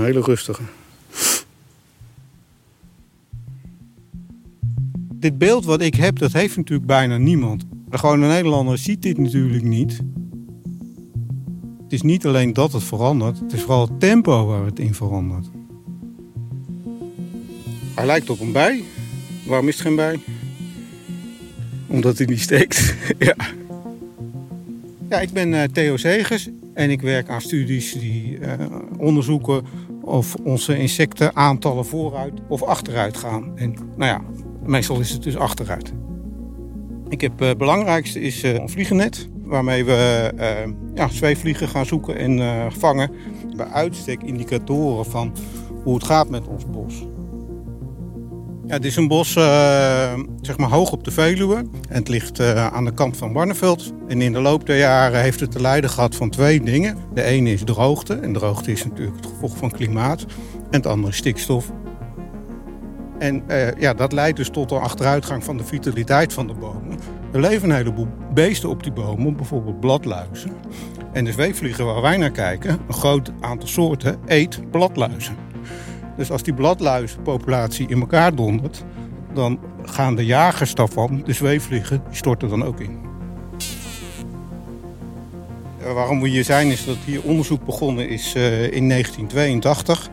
Een hele rustige. Dit beeld wat ik heb, dat heeft natuurlijk bijna niemand. De gewone Nederlander ziet dit natuurlijk niet. Het is niet alleen dat het verandert, het is vooral het tempo waar het in verandert. Hij lijkt op een bij. Waarom is het geen bij? Omdat hij niet steekt. ja. ja, ik ben eh, Theo Zegers en ik werk aan studies die eh, onderzoeken of onze insecten aantallen vooruit of achteruit gaan. En nou ja, meestal is het dus achteruit. Ik heb, eh, het belangrijkste is eh, een vliegennet, waarmee we uh, ja, zweefvliegen gaan zoeken en vangen. Bij uitstek indicatoren van hoe het gaat met ons bos. Het is een bos zeg maar hoog op de Veluwe. En het ligt aan de kant van Barneveld. En in de loop der jaren heeft het te lijden gehad van twee dingen. De ene is droogte. En droogte is natuurlijk het gevolg van klimaat. En het andere is stikstof. En uh, ja, dat leidt dus tot een achteruitgang van de vitaliteit van de bomen. Er leven een heleboel beesten op die bomen, bijvoorbeeld bladluizen. En de zweefvliegen waar wij naar kijken, een groot aantal soorten, eet bladluizen. Dus als die bladluizenpopulatie in elkaar dondert, dan gaan de jagers daarvan, de zweefvliegen, die storten dan ook in. Waarom we hier zijn is dat hier onderzoek begonnen is uh, in 1982.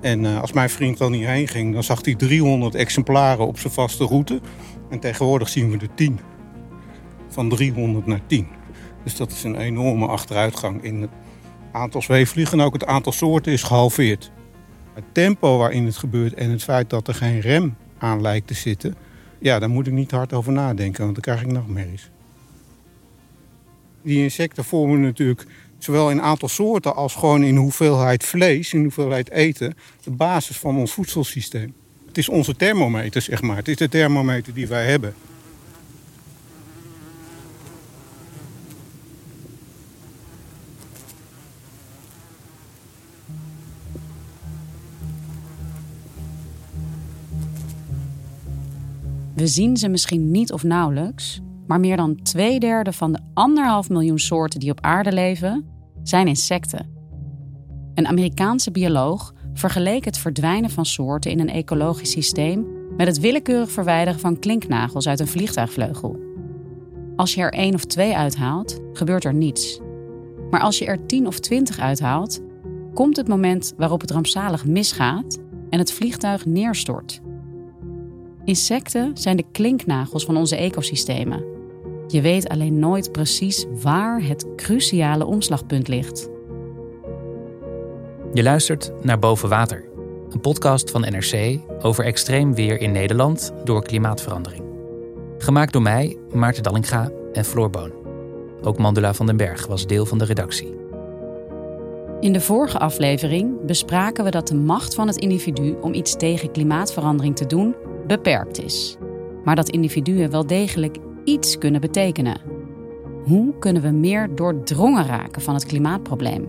En uh, als mijn vriend dan hierheen ging, dan zag hij 300 exemplaren op zijn vaste route. En tegenwoordig zien we er 10. Van 300 naar 10. Dus dat is een enorme achteruitgang in het aantal zweefvliegen. En ook het aantal soorten is gehalveerd. Het tempo waarin het gebeurt en het feit dat er geen rem aan lijkt te zitten... ja, daar moet ik niet hard over nadenken, want dan krijg ik nachtmerries. Die insecten vormen natuurlijk zowel in aantal soorten als gewoon in hoeveelheid vlees, in hoeveelheid eten, de basis van ons voedselsysteem. Het is onze thermometer, zeg maar. Het is de thermometer die wij hebben. We zien ze misschien niet of nauwelijks, maar meer dan twee derde van de anderhalf miljoen soorten die op aarde leven, zijn insecten. Een Amerikaanse bioloog vergeleek het verdwijnen van soorten in een ecologisch systeem met het willekeurig verwijderen van klinknagels uit een vliegtuigvleugel. Als je er één of twee uithaalt, gebeurt er niets. Maar als je er tien of twintig uithaalt, komt het moment waarop het rampzalig misgaat en het vliegtuig neerstort. Insecten zijn de klinknagels van onze ecosystemen. Je weet alleen nooit precies waar het cruciale omslagpunt ligt. Je luistert naar Boven Water, een podcast van NRC over extreem weer in Nederland door klimaatverandering. Gemaakt door mij, Maarten Dallinga en Floor Boon. Ook Mandela van den Berg was deel van de redactie. In de vorige aflevering bespraken we dat de macht van het individu om iets tegen klimaatverandering te doen beperkt is. Maar dat individuen wel degelijk iets kunnen betekenen. Hoe kunnen we meer doordrongen raken van het klimaatprobleem?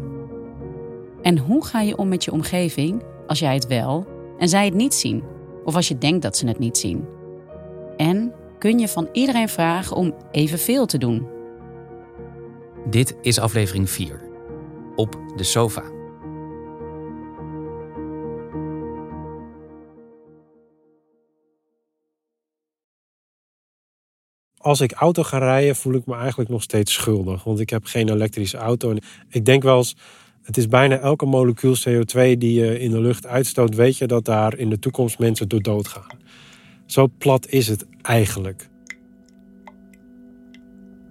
En hoe ga je om met je omgeving als jij het wel en zij het niet zien? Of als je denkt dat ze het niet zien? En kun je van iedereen vragen om evenveel te doen? Dit is aflevering 4. Op de sofa. Als ik auto ga rijden, voel ik me eigenlijk nog steeds schuldig. Want ik heb geen elektrische auto. En ik denk wel eens, het is bijna elke molecuul CO2 die je in de lucht uitstoot, weet je dat daar in de toekomst mensen door doodgaan. Zo plat is het eigenlijk.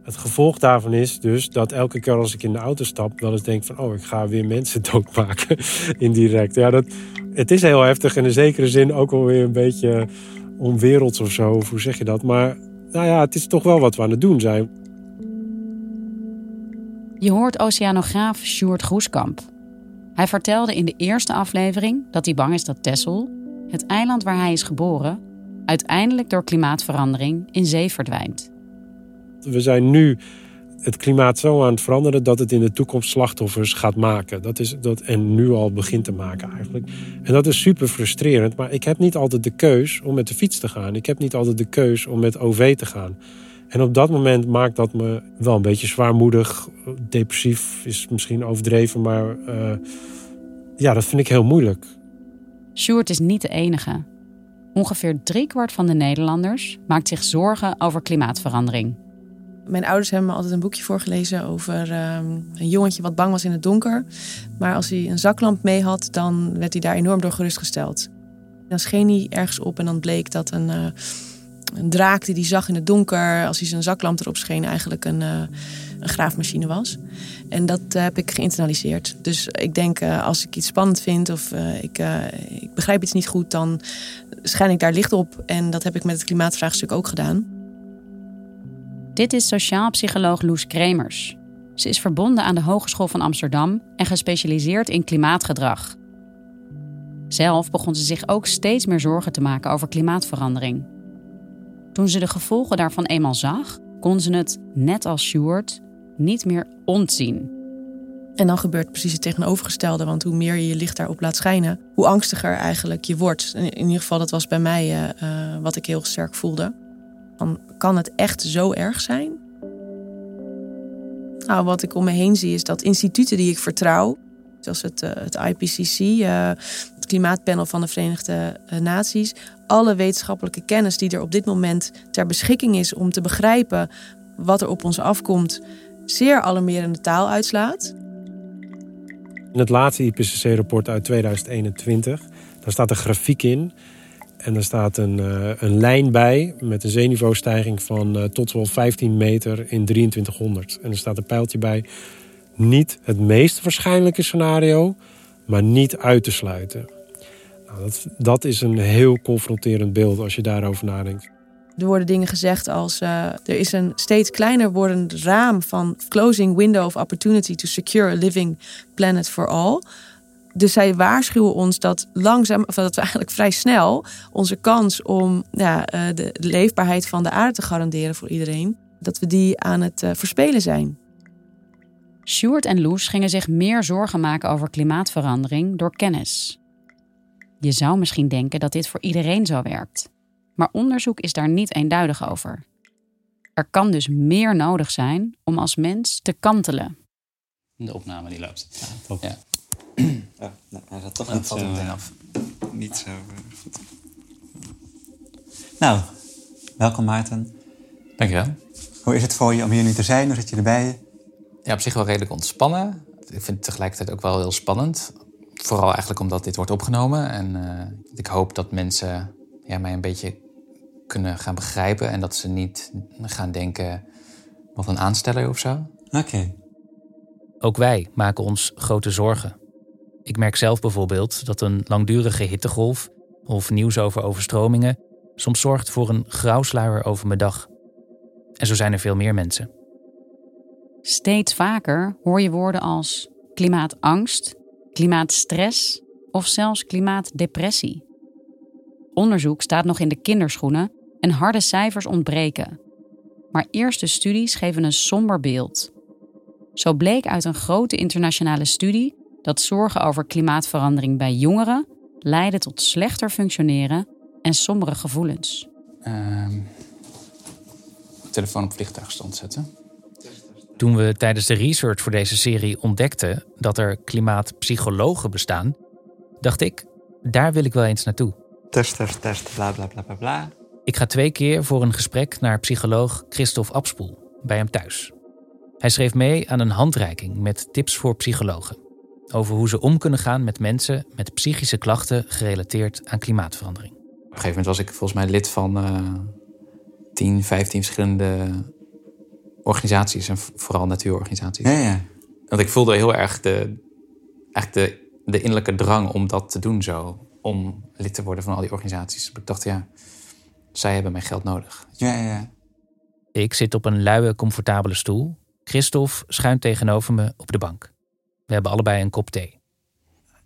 Het gevolg daarvan is dus dat elke keer als ik in de auto stap, wel eens denk van, oh, ik ga weer mensen doodmaken, indirect. Ja, dat, het is heel heftig in een zekere zin ook wel weer een beetje onwerelds of zo, hoe zeg je dat? Maar nou ja, het is toch wel wat we aan het doen zijn. Je hoort oceanograaf Sjoerd Groeskamp. Hij vertelde in de eerste aflevering dat hij bang is dat Texel, het eiland waar hij is geboren, uiteindelijk door klimaatverandering in zee verdwijnt. We zijn nu het klimaat zo aan het veranderen dat het in de toekomst slachtoffers gaat maken. Dat is, dat, en nu al begint te maken eigenlijk. En dat is super frustrerend, maar ik heb niet altijd de keus om met de fiets te gaan. Ik heb niet altijd de keus om met OV te gaan. En op dat moment maakt dat me wel een beetje zwaarmoedig. Depressief is misschien overdreven, maar uh, ja, dat vind ik heel moeilijk. Sjoerd is niet de enige. Ongeveer driekwart van de Nederlanders maakt zich zorgen over klimaatverandering. Mijn ouders hebben me altijd een boekje voorgelezen over um, een jongetje wat bang was in het donker. Maar als hij een zaklamp mee had, dan werd hij daar enorm door gerustgesteld. Dan scheen hij ergens op en dan bleek dat een, uh, een draak die hij zag in het donker, als hij zijn zaklamp erop scheen, eigenlijk een, uh, een graafmachine was. En dat uh, heb ik geïnternaliseerd. Dus ik denk, als ik iets spannend vind of ik, ik begrijp iets niet goed, dan schijn ik daar licht op. En dat heb ik met het klimaatvraagstuk ook gedaan. Dit is sociaal psycholoog Loes Kremers. Ze is verbonden aan de Hogeschool van Amsterdam en gespecialiseerd in klimaatgedrag. Zelf begon ze zich ook steeds meer zorgen te maken over klimaatverandering. Toen ze de gevolgen daarvan eenmaal zag, kon ze het, net als Stuart, niet meer ontzien. En dan gebeurt precies het tegenovergestelde, want hoe meer je je licht daarop laat schijnen, hoe angstiger eigenlijk je wordt. In ieder geval, dat was bij mij uh, uh, wat ik heel sterk voelde. Kan het echt zo erg zijn? Nou, wat ik om me heen zie is dat instituten die ik vertrouw, zoals het, uh, het IPCC, uh, het Klimaatpanel van de Verenigde uh, Naties, alle wetenschappelijke kennis die er op dit moment ter beschikking is om te begrijpen wat er op ons afkomt, zeer alarmerende taal uitslaat. In het laatste IPCC-rapport uit 2021, daar staat een grafiek in en er staat een, uh, een lijn bij met een zeeniveaustijging van uh, tot wel 15 meter in 2300. En er staat een pijltje bij. Niet het meest waarschijnlijke scenario, maar niet uit te sluiten. Nou, dat, dat is een heel confronterend beeld als je daarover nadenkt. Er worden dingen gezegd als uh, er is een steeds kleiner wordend raam van closing window of opportunity to secure a living planet for all. Dus zij waarschuwen ons dat langzaam, of dat we eigenlijk vrij snel onze kans om ja, de leefbaarheid van de aarde te garanderen voor iedereen, dat we die aan het verspelen zijn. Stuart en Loes gingen zich meer zorgen maken over klimaatverandering door kennis. Je zou misschien denken dat dit voor iedereen zo werkt, maar onderzoek is daar niet eenduidig over. Er kan dus meer nodig zijn om als mens te kantelen. De opname die loopt. Ja, top. Ja. Oh, nou, hij gaat toch niet valt zo, het meteen eh, af. Niet zo eh, goed. Nou, welkom Maarten. Dankjewel. Hoe is het voor je om hier nu te zijn? Hoe zit je erbij? Ja, op zich wel redelijk ontspannen. Ik vind het tegelijkertijd ook wel heel spannend. Vooral eigenlijk omdat dit wordt opgenomen. En eh, ik hoop dat mensen ja, mij een beetje kunnen gaan begrijpen. En dat ze niet gaan denken, wat een aansteller of zo. Oké. Ook wij maken ons grote zorgen. Ik merk zelf bijvoorbeeld dat een langdurige hittegolf of nieuws over overstromingen soms zorgt voor een grauwsluier over mijn dag. En zo zijn er veel meer mensen. Steeds vaker hoor je woorden als klimaatangst, klimaatstress of zelfs klimaatdepressie. Onderzoek staat nog in de kinderschoenen en harde cijfers ontbreken. Maar eerste studies geven een somber beeld. Zo bleek uit een grote internationale studie dat zorgen over klimaatverandering bij jongeren leiden tot slechter functioneren en sombere gevoelens. Ehm, telefoon op vliegtuigstand zetten. Toen we tijdens de research voor deze serie ontdekten dat er klimaatpsychologen bestaan, dacht ik, daar wil ik wel eens naartoe. Test, test, test, bla bla bla bla bla. Ik ga twee keer voor een gesprek naar psycholoog Christophe Abspoel bij hem thuis. Hij schreef mee aan een handreiking met tips voor psychologen over hoe ze om kunnen gaan met mensen met psychische klachten gerelateerd aan klimaatverandering. Op een gegeven moment was ik volgens mij lid van eh 10, 15 verschillende organisaties. En vooral natuurorganisaties. Ja, ja. Want ik voelde heel erg de, eigenlijk de, de innerlijke drang om dat te doen zo. Om lid te worden van al die organisaties. Ik dacht, ja, zij hebben mijn geld nodig. Ja, ja, ja. Ik zit op een luie, comfortabele stoel. Christophe schuint tegenover me op de bank. We hebben allebei een kop thee.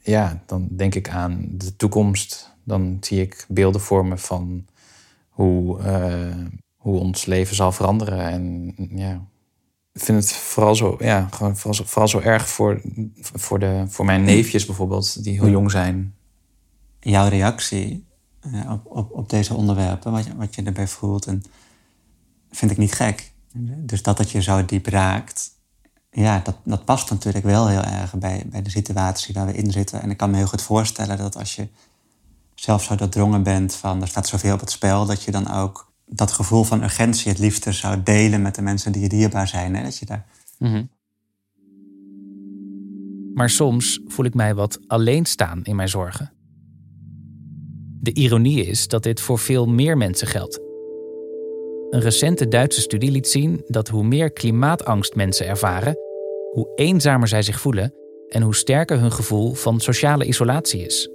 ja, dan denk ik aan de toekomst. Dan zie ik beelden vormen van hoe, uh, hoe ons leven zal veranderen. En ja, ik vind het vooral zo, ja, gewoon vooral, zo, vooral zo erg voor, voor, de, voor mijn neefjes bijvoorbeeld, die heel jong zijn. Jouw reactie uh, op, op, op deze onderwerpen, wat je, wat je erbij voelt, en vind ik niet gek. Dus dat het je zo diep raakt, ja, dat, dat past natuurlijk wel heel erg bij, bij de situatie waar we in zitten. En ik kan me heel goed voorstellen dat als je zelf zo doordrongen bent van er staat zoveel op het spel, dat je dan ook dat gevoel van urgentie het liefste zou delen met de mensen die je dierbaar zijn. Hè? Dat je daar... Mhm. Maar soms voel ik mij wat alleen staan in mijn zorgen. De ironie is dat dit voor veel meer mensen geldt. Een recente Duitse studie liet zien dat hoe meer klimaatangst mensen ervaren, hoe eenzamer zij zich voelen en hoe sterker hun gevoel van sociale isolatie is.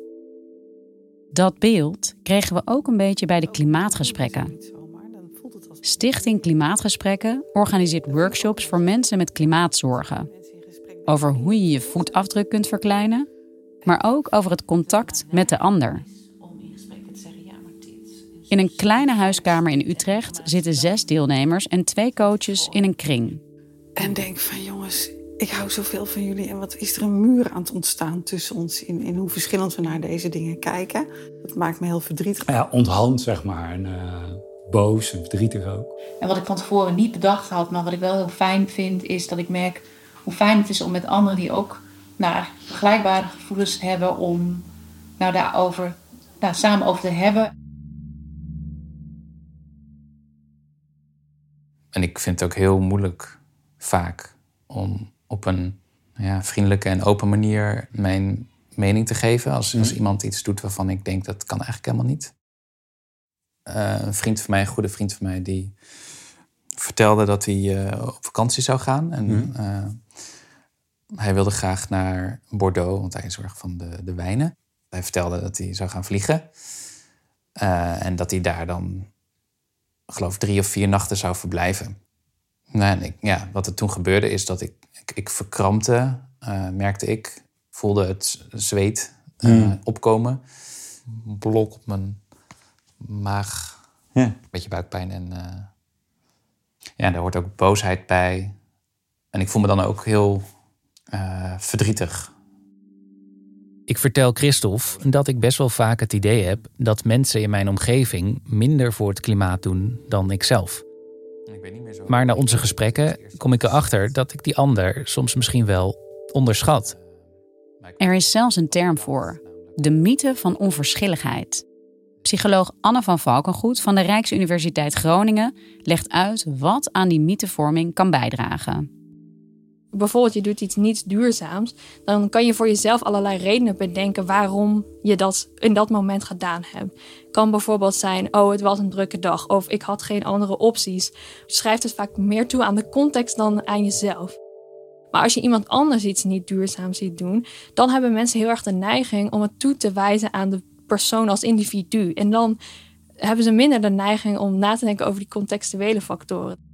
Dat beeld kregen we ook een beetje bij de klimaatgesprekken. Stichting Klimaatgesprekken organiseert workshops voor mensen met klimaatzorgen. Over hoe je je voetafdruk kunt verkleinen, maar ook over het contact met de ander. In een kleine huiskamer in Utrecht zitten zes deelnemers en twee coaches in een kring. En denk van jongens, ik hou zoveel van jullie. En wat is er een muur aan het ontstaan tussen ons in, in hoe verschillend we naar deze dingen kijken. Dat maakt me heel verdrietig. Ja, onthand zeg maar. En, uh, boos en verdrietig ook. En wat ik van tevoren niet bedacht had, maar wat ik wel heel fijn vind, is dat ik merk hoe fijn het is om met anderen die ook nou, vergelijkbare gevoelens hebben, om nou, daarover nou, samen over te hebben. En ik vind het ook heel moeilijk vaak om op een ja, vriendelijke en open manier mijn mening te geven. Als, als mhm. iemand iets doet waarvan ik denk dat kan eigenlijk helemaal niet. Uh, een vriend van mij, een goede vriend van mij, die vertelde dat hij uh, op vakantie zou gaan. En mm. uh, hij wilde graag naar Bordeaux, want hij zorgt van de, de wijnen. Hij vertelde dat hij zou gaan vliegen. en dat hij daar dan, geloof drie of vier nachten zou verblijven. Nou, en ik, ja, wat er toen gebeurde is dat ik, ik, ik verkrampte, merkte ik. Voelde het zweet mm. opkomen. Blok op mijn maag, ja. een beetje buikpijn en uh, ja, daar hoort ook boosheid bij. En ik voel me dan ook heel uh, verdrietig. Ik vertel Christophe dat ik best wel vaak het idee heb dat mensen in mijn omgeving minder voor het klimaat doen dan ik zelf. Maar na onze gesprekken kom ik erachter dat ik die ander soms misschien wel onderschat. Er is zelfs een term voor: de mythe van onverschilligheid. Psycholoog Anne van Valkengoed van de Rijksuniversiteit Groningen legt uit wat aan die mythevorming kan bijdragen. Bijvoorbeeld, je doet iets niet duurzaams, dan kan je voor jezelf allerlei redenen bedenken waarom je dat in dat moment gedaan hebt. Kan bijvoorbeeld zijn: oh, het was een drukke dag, of ik had geen andere opties. Je schrijft het vaak meer toe aan de context dan aan jezelf. Maar als je iemand anders iets niet duurzaam ziet doen, dan hebben mensen heel erg de neiging om het toe te wijzen aan de persoon als individu. En dan hebben ze minder de neiging om na te denken over die contextuele factoren.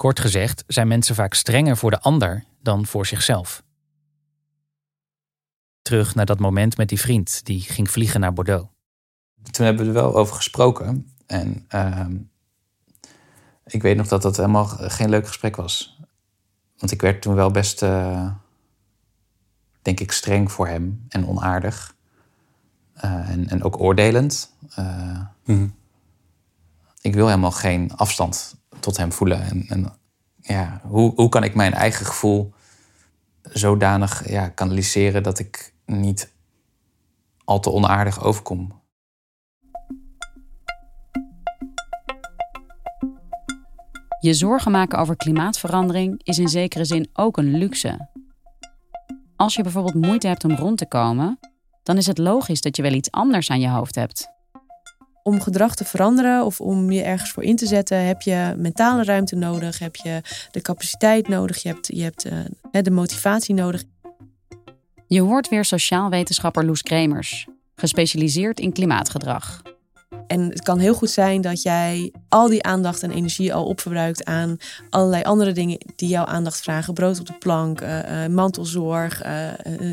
Kort gezegd zijn mensen vaak strenger voor de ander dan voor zichzelf. Terug naar dat moment met die vriend die ging vliegen naar Bordeaux. Toen hebben we er wel over gesproken. En uh, ik weet nog dat dat helemaal geen leuk gesprek was. Want ik werd toen wel best, uh, denk ik, streng voor hem en onaardig. Uh, en, en ook oordelend. Uh, mm. Ik wil helemaal geen afstand tot hem voelen. En, en ja, hoe, hoe kan ik mijn eigen gevoel zodanig ja, kanaliseren dat ik niet al te onaardig overkom? Je zorgen maken over klimaatverandering is in zekere zin ook een luxe. Als je bijvoorbeeld moeite hebt om rond te komen, dan is het logisch dat je wel iets anders aan je hoofd hebt. Om gedrag te veranderen of om je ergens voor in te zetten, heb je mentale ruimte nodig, heb je de capaciteit nodig, je hebt, je hebt uh, de motivatie nodig. Je hoort weer sociaal wetenschapper Loes Kremers, gespecialiseerd in klimaatgedrag. En het kan heel goed zijn dat jij al die aandacht en energie al opverbruikt aan allerlei andere dingen die jouw aandacht vragen. Brood op de plank, uh, mantelzorg, uh,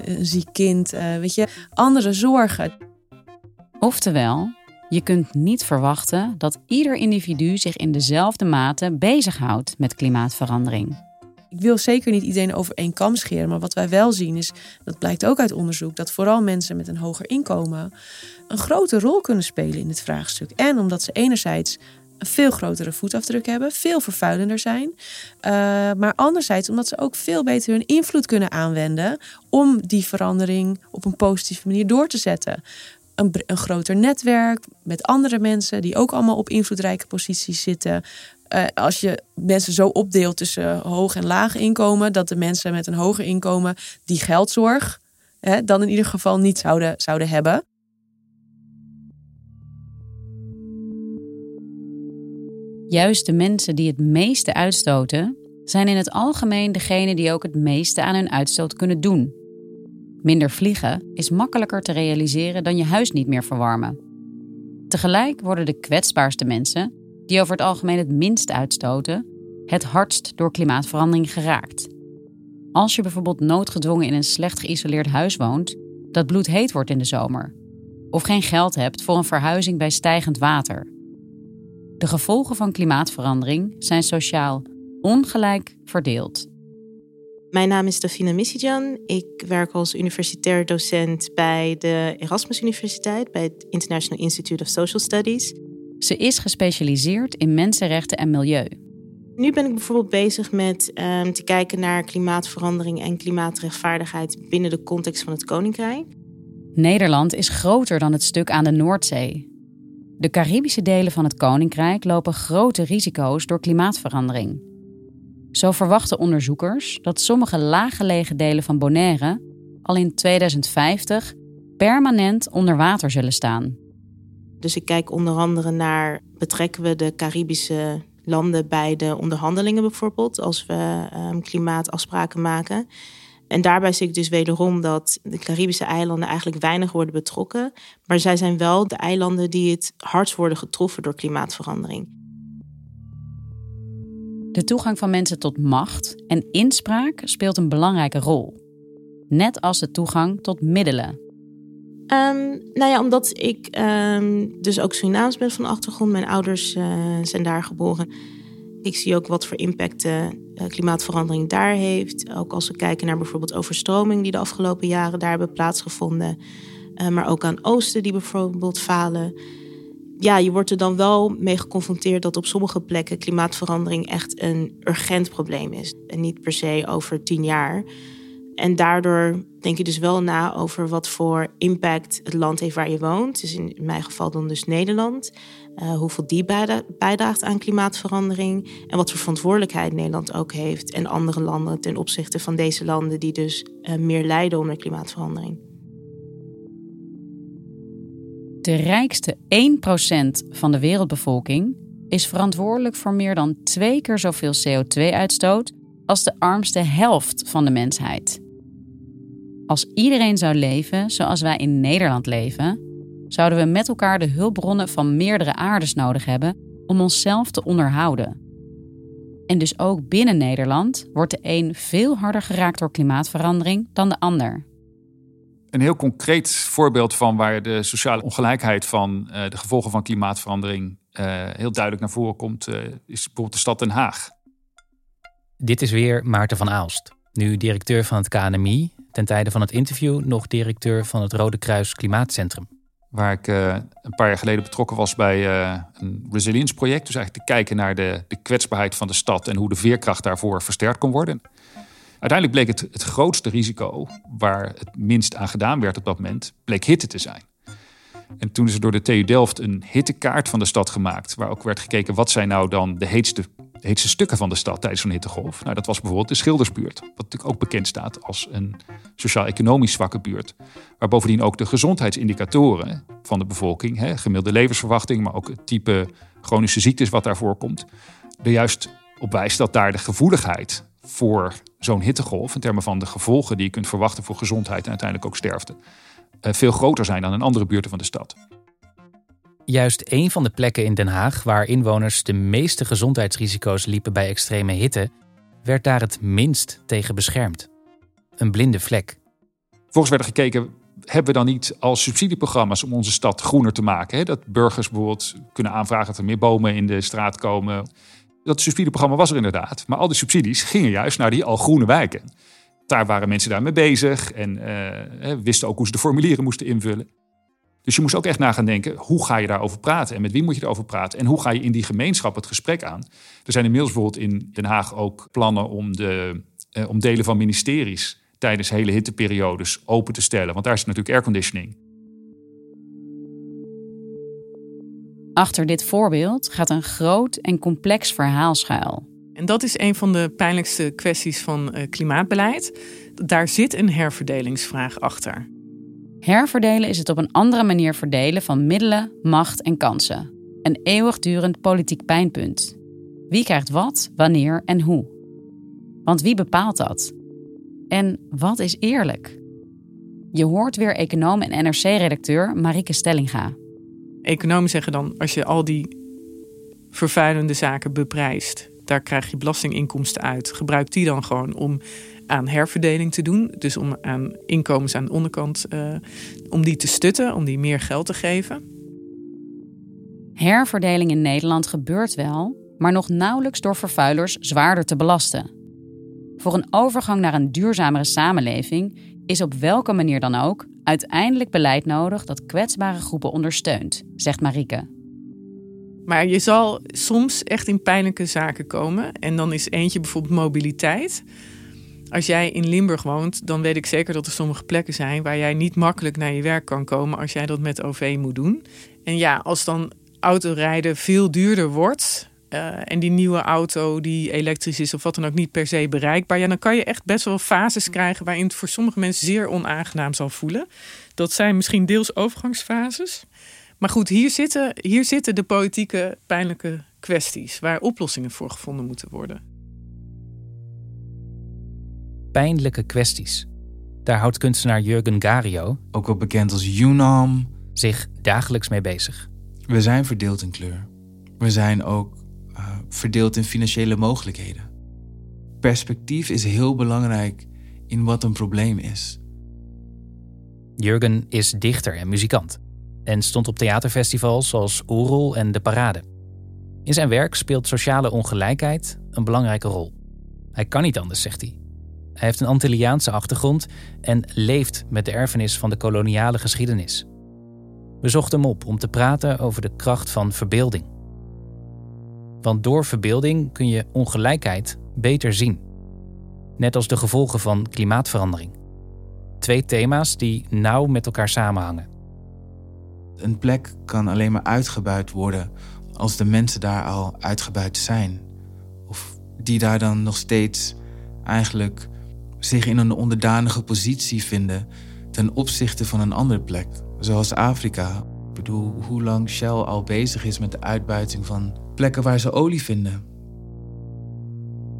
een ziek kind, weet je, andere zorgen. Oftewel, je kunt niet verwachten dat ieder individu zich in dezelfde mate bezighoudt met klimaatverandering. Ik wil zeker niet iedereen over één kam scheren, maar wat wij wel zien is, dat blijkt ook uit onderzoek, dat vooral mensen met een hoger inkomen een grote rol kunnen spelen in dit vraagstuk. En omdat ze enerzijds een veel grotere voetafdruk hebben, veel vervuilender zijn. Uh, maar anderzijds omdat ze ook veel beter hun invloed kunnen aanwenden om die verandering op een positieve manier door te zetten. Een, groter netwerk met andere mensen die ook allemaal op invloedrijke posities zitten. Uh, als je mensen zo opdeelt tussen hoog en laag inkomen, dat de mensen met een hoger inkomen die geldzorg hè, dan in ieder geval niet zouden, zouden hebben. Juist de mensen die het meeste uitstoten, zijn in het algemeen degene die ook het meeste aan hun uitstoot kunnen doen. Minder vliegen is makkelijker te realiseren dan je huis niet meer verwarmen. Tegelijk worden de kwetsbaarste mensen, die over het algemeen het minst uitstoten, het hardst door klimaatverandering geraakt. Als je bijvoorbeeld noodgedwongen in een slecht geïsoleerd huis woont, dat bloedheet wordt in de zomer, of geen geld hebt voor een verhuizing bij stijgend water de gevolgen van klimaatverandering zijn sociaal ongelijk verdeeld. Mijn naam is Dafina Missijan. Ik werk als universitair docent bij de Erasmus Universiteit, bij het International Institute of Social Studies. Ze is gespecialiseerd in mensenrechten en milieu. Nu ben ik bijvoorbeeld bezig met um, te kijken naar klimaatverandering en klimaatrechtvaardigheid binnen de context van het Koninkrijk. Nederland is groter dan het stuk aan de Noordzee. De Caribische delen van het Koninkrijk lopen grote risico's door klimaatverandering. Zo verwachten onderzoekers dat sommige laaggelegen delen van Bonaire al in 2050 permanent onder water zullen staan. Dus ik kijk onder andere naar betrekken we de Caribische landen bij de onderhandelingen bijvoorbeeld, als we um, klimaatafspraken maken. En daarbij zie ik dus wederom dat de Caribische eilanden eigenlijk weinig worden betrokken. Maar zij zijn wel de eilanden die het hardst worden getroffen door klimaatverandering. De toegang van mensen tot macht en inspraak speelt een belangrijke rol. Net als de toegang tot middelen. Um, nou ja, omdat ik um, dus ook Surinaams ben van achtergrond. Mijn ouders uh, zijn daar geboren. Ik zie ook wat voor impact uh, klimaatverandering daar heeft. Ook als we kijken naar bijvoorbeeld overstroming die de afgelopen jaren daar hebben plaatsgevonden. Uh, maar ook aan oosten die bijvoorbeeld falen. Ja, je wordt er dan wel mee geconfronteerd dat op sommige plekken klimaatverandering echt een urgent probleem is. En niet per se over tien jaar. En daardoor denk je dus wel na over wat voor impact het land heeft waar je woont. Dus in mijn geval dan dus Nederland. Uh, hoeveel die bijdraagt aan klimaatverandering. En wat voor verantwoordelijkheid Nederland ook heeft. En andere landen ten opzichte van deze landen die dus uh, meer lijden onder klimaatverandering. De rijkste 1% van de wereldbevolking is verantwoordelijk voor meer dan twee keer zoveel CO2-uitstoot als de armste helft van de mensheid. Als iedereen zou leven zoals wij in Nederland leven, zouden we met elkaar de hulpbronnen van meerdere aardes nodig hebben om onszelf te onderhouden. En dus ook binnen Nederland wordt de een veel harder geraakt door klimaatverandering dan de ander. Een heel concreet voorbeeld van waar de sociale ongelijkheid van uh, de gevolgen van klimaatverandering uh, heel duidelijk naar voren komt, uh, is bijvoorbeeld de stad Den Haag. Dit is weer Maarten van Aalst, nu directeur van het KNMI, ten tijde van het interview nog directeur van het Rode Kruis Klimaatcentrum. Waar ik een paar jaar geleden betrokken was bij een resilience project. Dus eigenlijk te kijken naar de, de, kwetsbaarheid van de stad en hoe de veerkracht daarvoor versterkt kon worden. Uiteindelijk bleek het, het grootste risico, waar het minst aan gedaan werd op dat moment, bleek hitte te zijn. En toen is er door de TU Delft een hittekaart van de stad gemaakt. Waar ook werd gekeken wat zijn nou dan de heetste heetste stukken van de stad tijdens zo'n hittegolf. Nou, dat was bijvoorbeeld de Schildersbuurt. Wat natuurlijk ook bekend staat als een sociaal-economisch zwakke buurt. Waar bovendien ook de gezondheidsindicatoren van de bevolking, hè, gemiddelde levensverwachting, maar ook het type chronische ziektes wat daar voorkomt, er juist op wijst dat daar de gevoeligheid voor zo'n hittegolf, in termen van de gevolgen die je kunt verwachten voor gezondheid en uiteindelijk ook sterfte, eh, veel groter zijn dan in andere buurten van de stad. Juist een van de plekken in Den Haag waar inwoners de meeste gezondheidsrisico's liepen bij extreme hitte, werd daar het minst tegen beschermd. Een blinde vlek. Volgens werd er gekeken, hebben we dan niet als subsidieprogramma's om onze stad groener te maken? Hè? Dat burgers bijvoorbeeld kunnen aanvragen dat er meer bomen in de straat komen. Dat subsidieprogramma was er inderdaad. Maar al die subsidies gingen juist naar die al groene wijken. Daar waren mensen daarmee bezig en uh, wisten ook hoe ze de formulieren moesten invullen. Dus je moest ook echt na gaan denken, hoe ga je daarover praten? En met wie moet je erover praten? En hoe ga je in die gemeenschap het gesprek aan? Er zijn inmiddels bijvoorbeeld in Den Haag ook plannen om, de, eh, om delen van ministeries tijdens hele hitteperiodes open te stellen. Want daar is natuurlijk airconditioning. Achter dit voorbeeld gaat een groot en complex verhaal schuil. En dat is een van de pijnlijkste kwesties van uh, klimaatbeleid. Daar zit een herverdelingsvraag achter. Herverdelen is het op een andere manier verdelen van middelen, macht en kansen. Een eeuwigdurend politiek pijnpunt. Wie krijgt wat, wanneer en hoe? Want wie bepaalt dat? En wat is eerlijk? Je hoort weer econoom en NRC-redacteur Marike Stellinga. Economen zeggen dan, als je al die vervuilende zaken beprijst, daar krijg je belastinginkomsten uit. Gebruik die dan gewoon om aan herverdeling te doen. Dus om aan inkomens aan de onderkant, uh, om die te stutten, om die meer geld te geven. Herverdeling in Nederland gebeurt wel, maar nog nauwelijks door vervuilers zwaarder te belasten. Voor een overgang naar een duurzamere samenleving is op welke manier dan ook uiteindelijk beleid nodig dat kwetsbare groepen ondersteunt, zegt Marike. Maar je zal soms echt in pijnlijke zaken komen. En dan is eentje bijvoorbeeld mobiliteit. Als jij in Limburg woont, dan weet ik zeker dat er sommige plekken zijn waar jij niet makkelijk naar je werk kan komen als jij dat met OV moet doen. En ja, als dan autorijden veel duurder wordt. Uh, en die nieuwe auto die elektrisch is of wat dan ook niet per se bereikbaar. Ja, dan kan je echt best wel fases krijgen waarin het voor sommige mensen zeer onaangenaam zal voelen. Dat zijn misschien deels overgangsfases. Maar goed, hier zitten, hier zitten de politieke pijnlijke kwesties waar oplossingen voor gevonden moeten worden. Pijnlijke kwesties. Daar houdt kunstenaar Jurgen Gario, ook wel bekend als Unam, zich dagelijks mee bezig. We zijn verdeeld in kleur. We zijn ook verdeeld in financiële mogelijkheden. Perspectief is heel belangrijk in wat een probleem is. Jurgen is dichter en muzikant en stond op theaterfestivals zoals Oerol en De Parade. In zijn werk speelt sociale ongelijkheid een belangrijke rol. Hij kan niet anders, zegt hij. Hij heeft een Antilliaanse achtergrond en leeft met de erfenis van de koloniale geschiedenis. We zochten hem op om te praten over de kracht van verbeelding. Want door verbeelding kun je ongelijkheid beter zien. Net als de gevolgen van klimaatverandering. Twee thema's die nauw met elkaar samenhangen. Een plek kan alleen maar uitgebuit worden als de mensen daar al uitgebuit zijn. Of die daar dan nog steeds eigenlijk zich in een onderdanige positie vinden ten opzichte van een andere plek, zoals Afrika. Bedoel, hoe lang Shell al bezig is met de uitbuiting van plekken waar ze olie vinden.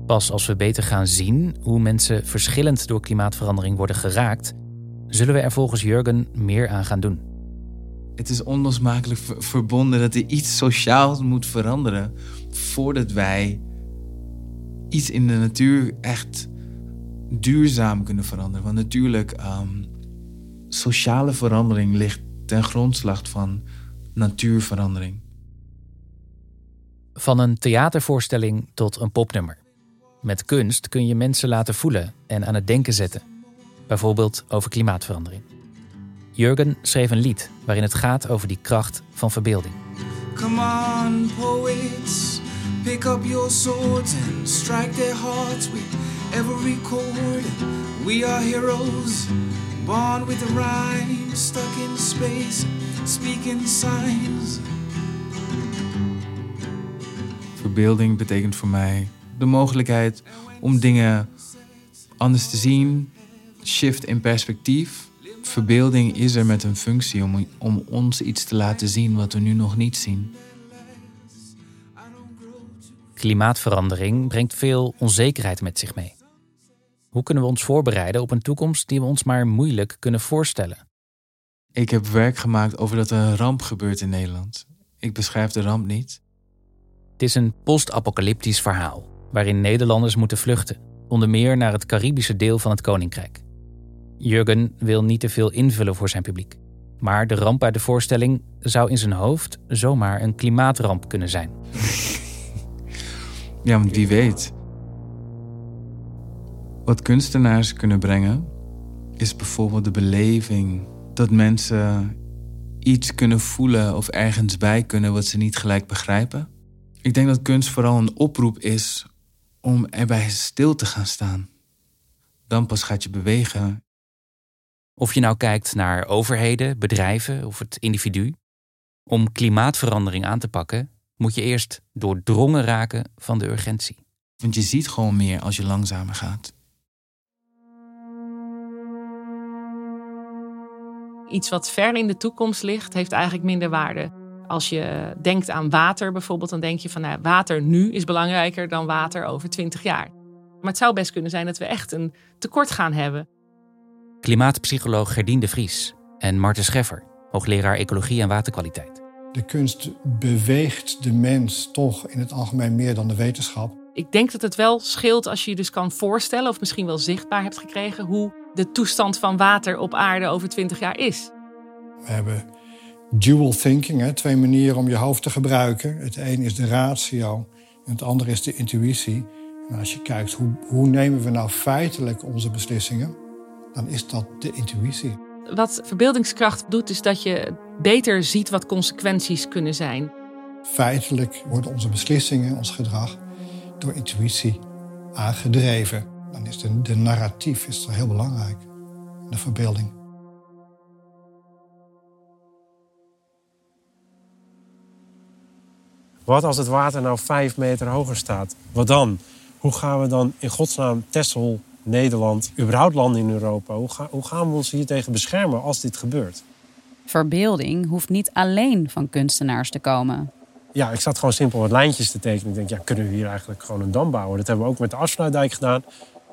Pas als we beter gaan zien hoe mensen verschillend door klimaatverandering worden geraakt, zullen we er volgens Jurgen meer aan gaan doen het is onlosmakelijk verbonden dat er iets sociaals moet veranderen voordat wij iets in de natuur echt duurzaam kunnen veranderen. Want natuurlijk, um, sociale verandering ligt ten grondslag van natuurverandering. Van een theatervoorstelling tot een popnummer. Met kunst kun je mensen laten voelen en aan het denken zetten. Bijvoorbeeld over klimaatverandering. Jurgen schreef een lied waarin het gaat over die kracht van verbeelding. Come on, poets, pick up your swords and strike their hearts with every chord. We are heroes, born with a rhyme, stuck in space, speaking signs. Verbeelding betekent voor mij de mogelijkheid om dingen anders te zien, shift in perspectief verbeelding is er met een functie om, om ons iets te laten zien wat we nu nog niet zien. Klimaatverandering brengt veel onzekerheid met zich mee. Hoe kunnen we ons voorbereiden op een toekomst die we ons maar moeilijk kunnen voorstellen? Ik heb werk gemaakt over dat er een ramp gebeurt in Nederland. Ik beschrijf de ramp niet. Het is een post-apocalyptisch verhaal waarin Nederlanders moeten vluchten, onder meer naar het Caribische deel van het koninkrijk. Jurgen wil niet te veel invullen voor zijn publiek. Maar de ramp uit de voorstelling zou in zijn hoofd zomaar een klimaatramp kunnen zijn. Ja, want wie weet. Wat kunstenaars kunnen brengen, is bijvoorbeeld de beleving dat mensen iets kunnen voelen of ergens bij kunnen wat ze niet gelijk begrijpen. Ik denk dat kunst vooral een oproep is om erbij stil te gaan staan. Dan pas gaat je bewegen. Of je nou kijkt naar overheden, bedrijven of het individu. Om klimaatverandering aan te pakken, moet je eerst doordrongen raken van de urgentie. Want je ziet gewoon meer als je langzamer gaat. Iets wat ver in de toekomst ligt, heeft eigenlijk minder waarde. Als je denkt aan water bijvoorbeeld, dan denk je van nou, water nu is belangrijker dan water over 20 jaar. Maar het zou best kunnen zijn dat we echt een tekort gaan hebben. Klimaatpsycholoog Gerdien de Vries en Marten Scheffer, hoogleraar ecologie en waterkwaliteit. De kunst beweegt de mens toch in het algemeen meer dan de wetenschap. Ik denk dat het wel scheelt als je je dus kan voorstellen, of misschien wel zichtbaar hebt gekregen, hoe de toestand van water op aarde over 20 jaar is. We hebben dual thinking, hè, twee manieren om je hoofd te gebruiken. Het een is de ratio en het andere is de intuïtie. En als je kijkt hoe, hoe nemen we nou feitelijk onze beslissingen, dan is dat de intuïtie. Wat verbeeldingskracht doet, is dat je beter ziet wat consequenties kunnen zijn. Feitelijk worden onze beslissingen, ons gedrag, door intuïtie aangedreven. Dan is de, de narratief is er heel belangrijk, de verbeelding. Wat als het water nou vijf meter hoger staat? Wat dan? Hoe gaan we dan in godsnaam Texel, Nederland, überhaupt landen in Europa... Hoe, ga, hoe gaan we ons hier tegen beschermen als dit gebeurt? Verbeelding hoeft niet alleen van kunstenaars te komen. Ja, ik zat gewoon simpel wat lijntjes te tekenen. Ik denk, ja, kunnen we hier eigenlijk gewoon een dam bouwen? Dat hebben we ook met de afsluitdijk gedaan.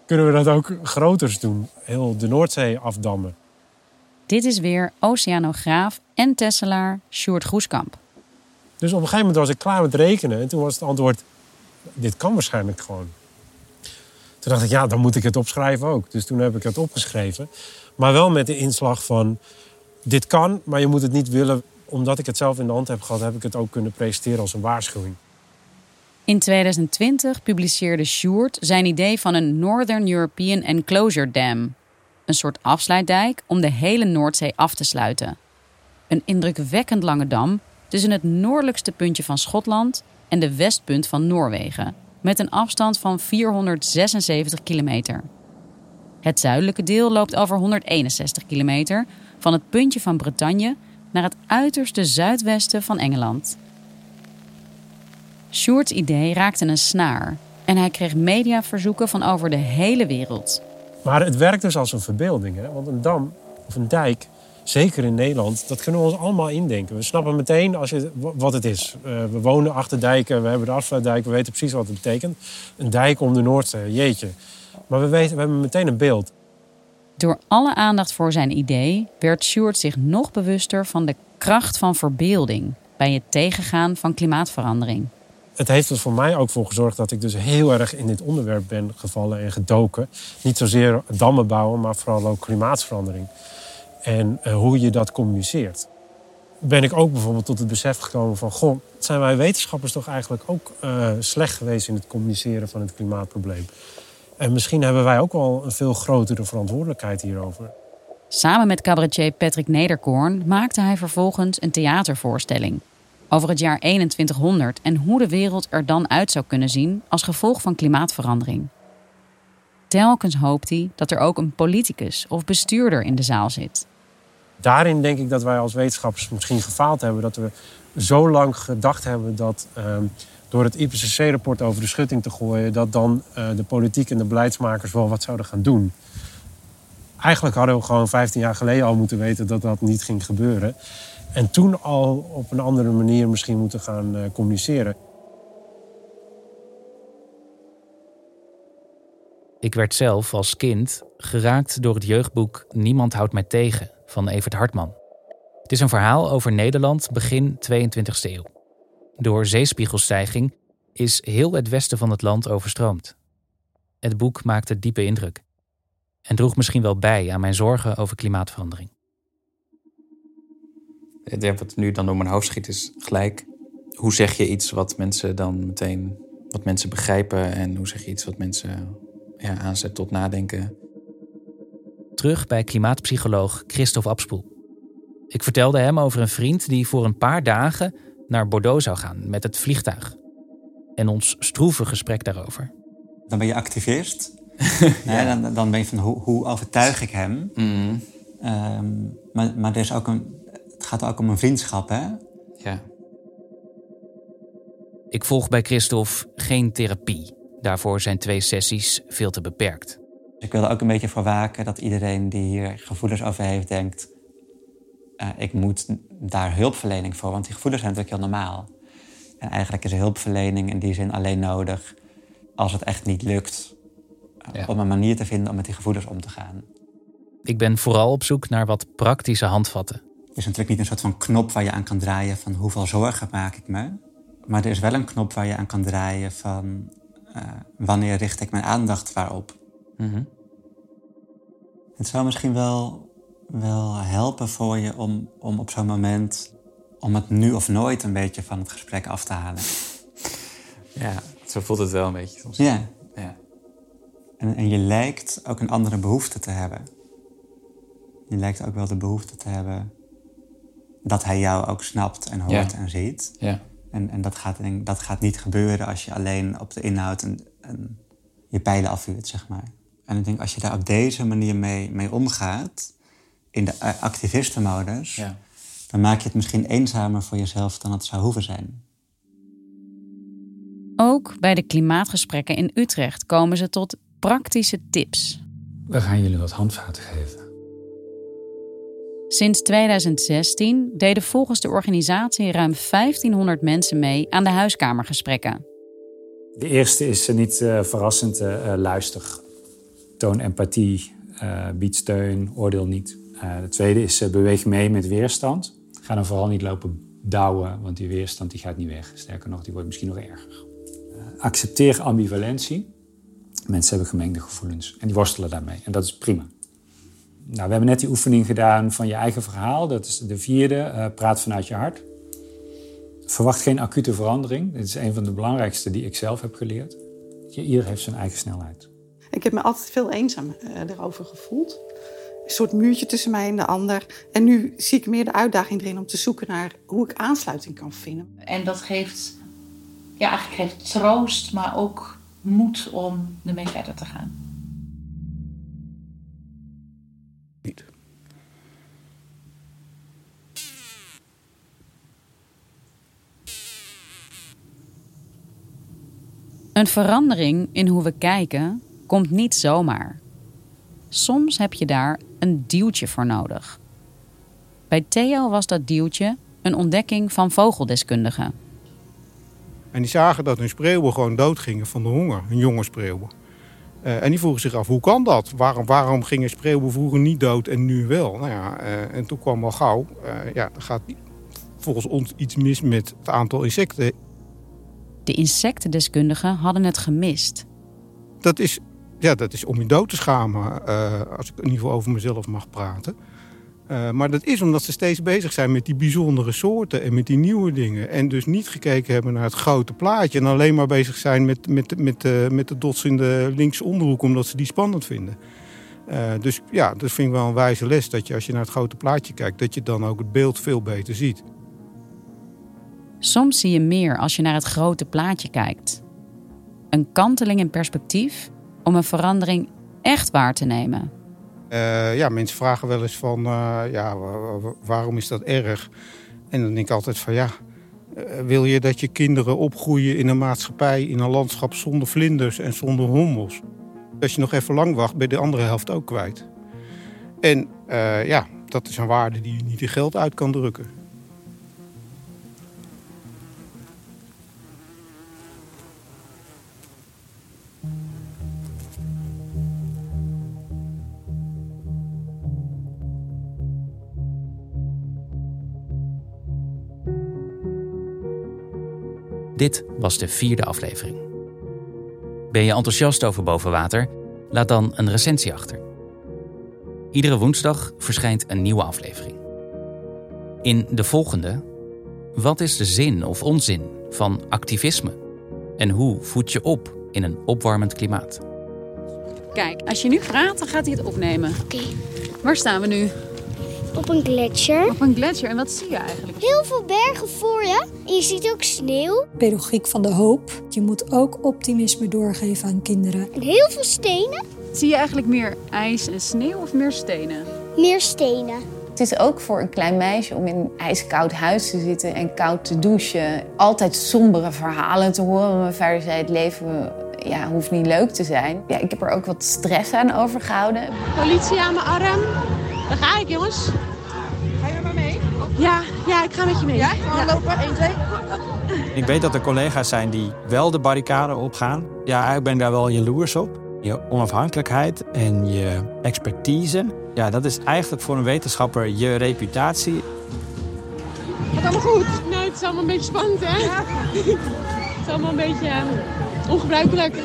Kunnen we dat ook groters doen? Heel de Noordzee afdammen. Dit is weer oceanograaf en tesselaar Sjoerd Groeskamp. Dus op een gegeven moment was ik klaar met rekenen. En toen was het antwoord, dit kan waarschijnlijk gewoon. Toen dacht ik, ja, dan moet ik het opschrijven ook. Dus toen heb ik het opgeschreven. Maar wel met de inslag van, dit kan, maar je moet het niet willen. Omdat ik het zelf in de hand heb gehad, heb ik het ook kunnen presenteren als een waarschuwing. In 2020 publiceerde Sjoerd zijn idee van een Northern European Enclosure Dam. Een soort afsluitdijk om de hele Noordzee af te sluiten. Een indrukwekkend lange dam tussen het noordelijkste puntje van Schotland en de westpunt van Noorwegen, met een afstand van 476 kilometer. Het zuidelijke deel loopt over 161 kilometer van het puntje van Bretagne naar het uiterste zuidwesten van Engeland. Sjoerd's idee raakte een snaar en hij kreeg mediaverzoeken van over de hele wereld. Maar het werkt dus als een verbeelding. Hè? Want een dam of een dijk, zeker in Nederland, dat kunnen we ons allemaal indenken. We snappen meteen als je, wat het is. Uh, we wonen achter dijken, we hebben de afsluitdijk, we weten precies wat het betekent. Een dijk om de Noordzee, jeetje. Maar we, weten, we hebben meteen een beeld. Door alle aandacht voor zijn idee werd Sjoerd zich nog bewuster van de kracht van verbeelding bij het tegengaan van klimaatverandering. Het heeft er voor mij ook voor gezorgd dat ik dus heel erg in dit onderwerp ben gevallen en gedoken. Niet zozeer dammen bouwen, maar vooral ook klimaatverandering. En uh, hoe je dat communiceert. Ben ik ook bijvoorbeeld tot het besef gekomen van... goh, zijn wij wetenschappers toch eigenlijk ook uh, slecht geweest... in het communiceren van het klimaatprobleem. En misschien hebben wij ook wel een veel grotere verantwoordelijkheid hierover. Samen met cabaretier Patrick Nederkoorn maakte hij vervolgens een theatervoorstelling... over het jaar 2100 en hoe de wereld er dan uit zou kunnen zien... als gevolg van klimaatverandering. Telkens hoopt hij dat er ook een politicus of bestuurder in de zaal zit daarin denk ik dat wij als wetenschappers misschien gefaald hebben. Dat we zo lang gedacht hebben dat uh, door het IPCC-rapport over de schutting te gooien, dat dan uh, de politiek en de beleidsmakers wel wat zouden gaan doen. Eigenlijk hadden we gewoon 15 jaar geleden al moeten weten dat dat niet ging gebeuren. En toen al op een andere manier misschien moeten gaan uh, communiceren. Ik werd zelf als kind geraakt door het jeugdboek Niemand houdt mij tegen van Evert Hartman. Het is een verhaal over Nederland begin 22e eeuw. Door zeespiegelstijging is heel het westen van het land overstroomd. Het boek maakte diepe indruk en droeg misschien wel bij aan mijn zorgen over klimaatverandering. Wat nu dan door mijn hoofd schiet is gelijk. Hoe zeg je iets wat mensen dan meteen wat mensen begrijpen en hoe zeg je iets wat mensen ja, aanzet tot nadenken? Terug bij klimaatpsycholoog Christophe Abspoel. Ik vertelde hem over een vriend die voor een paar dagen naar Bordeaux zou gaan met het vliegtuig. En ons stroeve gesprek daarover. Dan ben je activist. nee, dan, dan ben je van hoe, hoe overtuig ik hem. Mm. Ehm, maar, maar er is ook een, het gaat ook om een vriendschap, hè? Ja. Ik volg bij Christophe geen therapie. Daarvoor zijn twee sessies veel te beperkt. Ik wil er ook een beetje voor waken dat iedereen die hier gevoelens over heeft denkt... Uh, ik moet daar hulpverlening voor, want die gevoelens zijn natuurlijk heel normaal. En eigenlijk is hulpverlening in die zin alleen nodig als het echt niet lukt... Uh, Ja. om een manier te vinden om met die gevoelens om te gaan. Ik ben vooral op zoek naar wat praktische handvatten. Is natuurlijk niet een soort van knop waar je aan kan draaien van hoeveel zorgen maak ik me. Maar er is wel een knop waar je aan kan draaien van eh, wanneer richt ik mijn aandacht waarop. Mhm. Het zou misschien wel, wel helpen voor je om, om op zo'n moment, om het nu of nooit een beetje van het gesprek af te halen. Ja, zo voelt het wel een beetje soms. Ja. Ja. En, en je lijkt ook een andere behoefte te hebben. Je lijkt ook wel de behoefte te hebben dat hij jou ook snapt en hoort Ja. en ziet. Ja. En, en dat, gaat, denk dat gaat niet gebeuren als je alleen op de inhoud en, en je pijlen afvuurt, zeg maar. En ik denk, als je daar op deze manier mee, mee omgaat, in de activistenmodus, Ja. dan maak je het misschien eenzamer voor jezelf dan het zou hoeven zijn. Ook bij de klimaatgesprekken in Utrecht komen ze tot praktische tips. We gaan jullie wat handvaten geven. Sinds 2016 deden volgens de organisatie ruim 1500 mensen mee aan de huiskamergesprekken. De eerste is eh, niet eh, verrassend, eh, luister. Toon empathie, bied steun, oordeel niet. De tweede is beweeg mee met weerstand. Ga dan vooral niet lopen douwen, want die weerstand die gaat niet weg. Sterker nog, die wordt misschien nog erger. Accepteer ambivalentie. Mensen hebben gemengde gevoelens en die worstelen daarmee. En dat is prima. Nou, we hebben net die oefening gedaan van je eigen verhaal. Dat is de vierde. eh, praat vanuit je hart. Verwacht geen acute verandering. Dit is een van de belangrijkste die ik zelf heb geleerd. Je- Ieder heeft zijn eigen snelheid. Ik heb me altijd veel eenzaam eh, erover gevoeld. Een soort muurtje tussen mij en de ander. En nu zie ik meer de uitdaging erin om te zoeken naar hoe ik aansluiting kan vinden. En dat geeft, ja, eigenlijk geeft troost, maar ook moed om ermee verder te gaan. Een verandering in hoe we kijken komt niet zomaar. Soms heb je daar een duwtje voor nodig. Bij Theo was dat duwtje een ontdekking van vogeldeskundigen. En die zagen dat hun spreeuwen gewoon doodgingen van de honger, hun jonge spreeuwen. Eh, en die vroegen zich af, hoe kan dat? Waarom, waarom gingen spreeuwen vroeger niet dood en nu wel? Nou ja, eh, en toen kwam al gauw, eh, ja, er gaat volgens ons iets mis met het aantal insecten. De insectendeskundigen hadden het gemist. Dat is, ja, dat is om je dood te schamen, eh, als ik in ieder geval over mezelf mag praten. Eh, maar dat is omdat ze steeds bezig zijn met die bijzondere soorten en met die nieuwe dingen. En dus niet gekeken hebben naar het grote plaatje. En alleen maar bezig zijn met, met, met, eh, met de dots in de linkse onderhoek, omdat ze die spannend vinden. Dus ja, dat vind ik wel een wijze les. Dat je als je naar het grote plaatje kijkt, dat je dan ook het beeld veel beter ziet. Soms zie je meer als je naar het grote plaatje kijkt. Een kanteling in perspectief om een verandering echt waar te nemen. Eh, ja, mensen vragen wel eens van, eh, ja, wa- wa- waarom is dat erg? En dan denk ik altijd van, ja, eh, wil je dat je kinderen opgroeien in een maatschappij, in een landschap zonder vlinders en zonder hommels? Als je nog even lang wacht, ben je de andere helft ook kwijt. En ja, dat is een waarde die je niet in geld uit kan drukken. Dit was de vierde aflevering. Ben je enthousiast over bovenwater? Laat dan een recensie achter. Iedere woensdag verschijnt een nieuwe aflevering. In de volgende. Wat is de zin of onzin van activisme? En hoe voed je op in een opwarmend klimaat? Kijk, als je nu praat, dan gaat hij het opnemen. Oké. Waar staan we nu? Op een gletsjer. Op een gletsjer. En wat zie je eigenlijk? Heel veel bergen voor je. En je ziet ook sneeuw. Pedagogiek van de hoop. Je moet ook optimisme doorgeven aan kinderen. En heel veel stenen. Zie je eigenlijk meer ijs en sneeuw of meer stenen? Meer stenen. Het is ook voor een klein meisje om in een ijskoud huis te zitten en koud te douchen. Altijd sombere verhalen te horen. Mijn vader zei het leven ja, hoeft niet leuk te zijn. Ja, ik heb er ook wat stress aan overgehouden. Politie aan mijn arm. Daar ga ik, jongens. Ja, ja, ik ga met je mee. Ja? Gaan lopen? 1, 2. Ik weet dat er collega's zijn die wel de barricade opgaan. Ja, eigenlijk ben ik daar wel jaloers op. Je onafhankelijkheid en je expertise. Ja, dat is eigenlijk voor een wetenschapper je reputatie. Gaat allemaal goed? Nee, het is allemaal een beetje spannend, hè? Ja. het is allemaal een beetje uh, ongebruikelijk.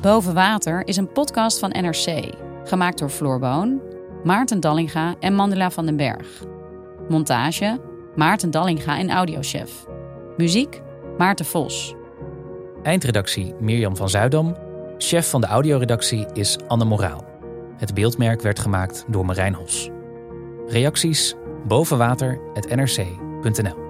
Boven Water is een podcast van NRC. Gemaakt door Floor Boon, Maarten Dallinga en Mandela van den Berg. Montage Maarten Dallinga en audiochef. Muziek Maarten Vos. Eindredactie Mirjam van Zuidam. Chef van de audioredactie is Anne Moraal. Het beeldmerk werd gemaakt door Marijn Hos. Reacties bovenwater.nrc.nl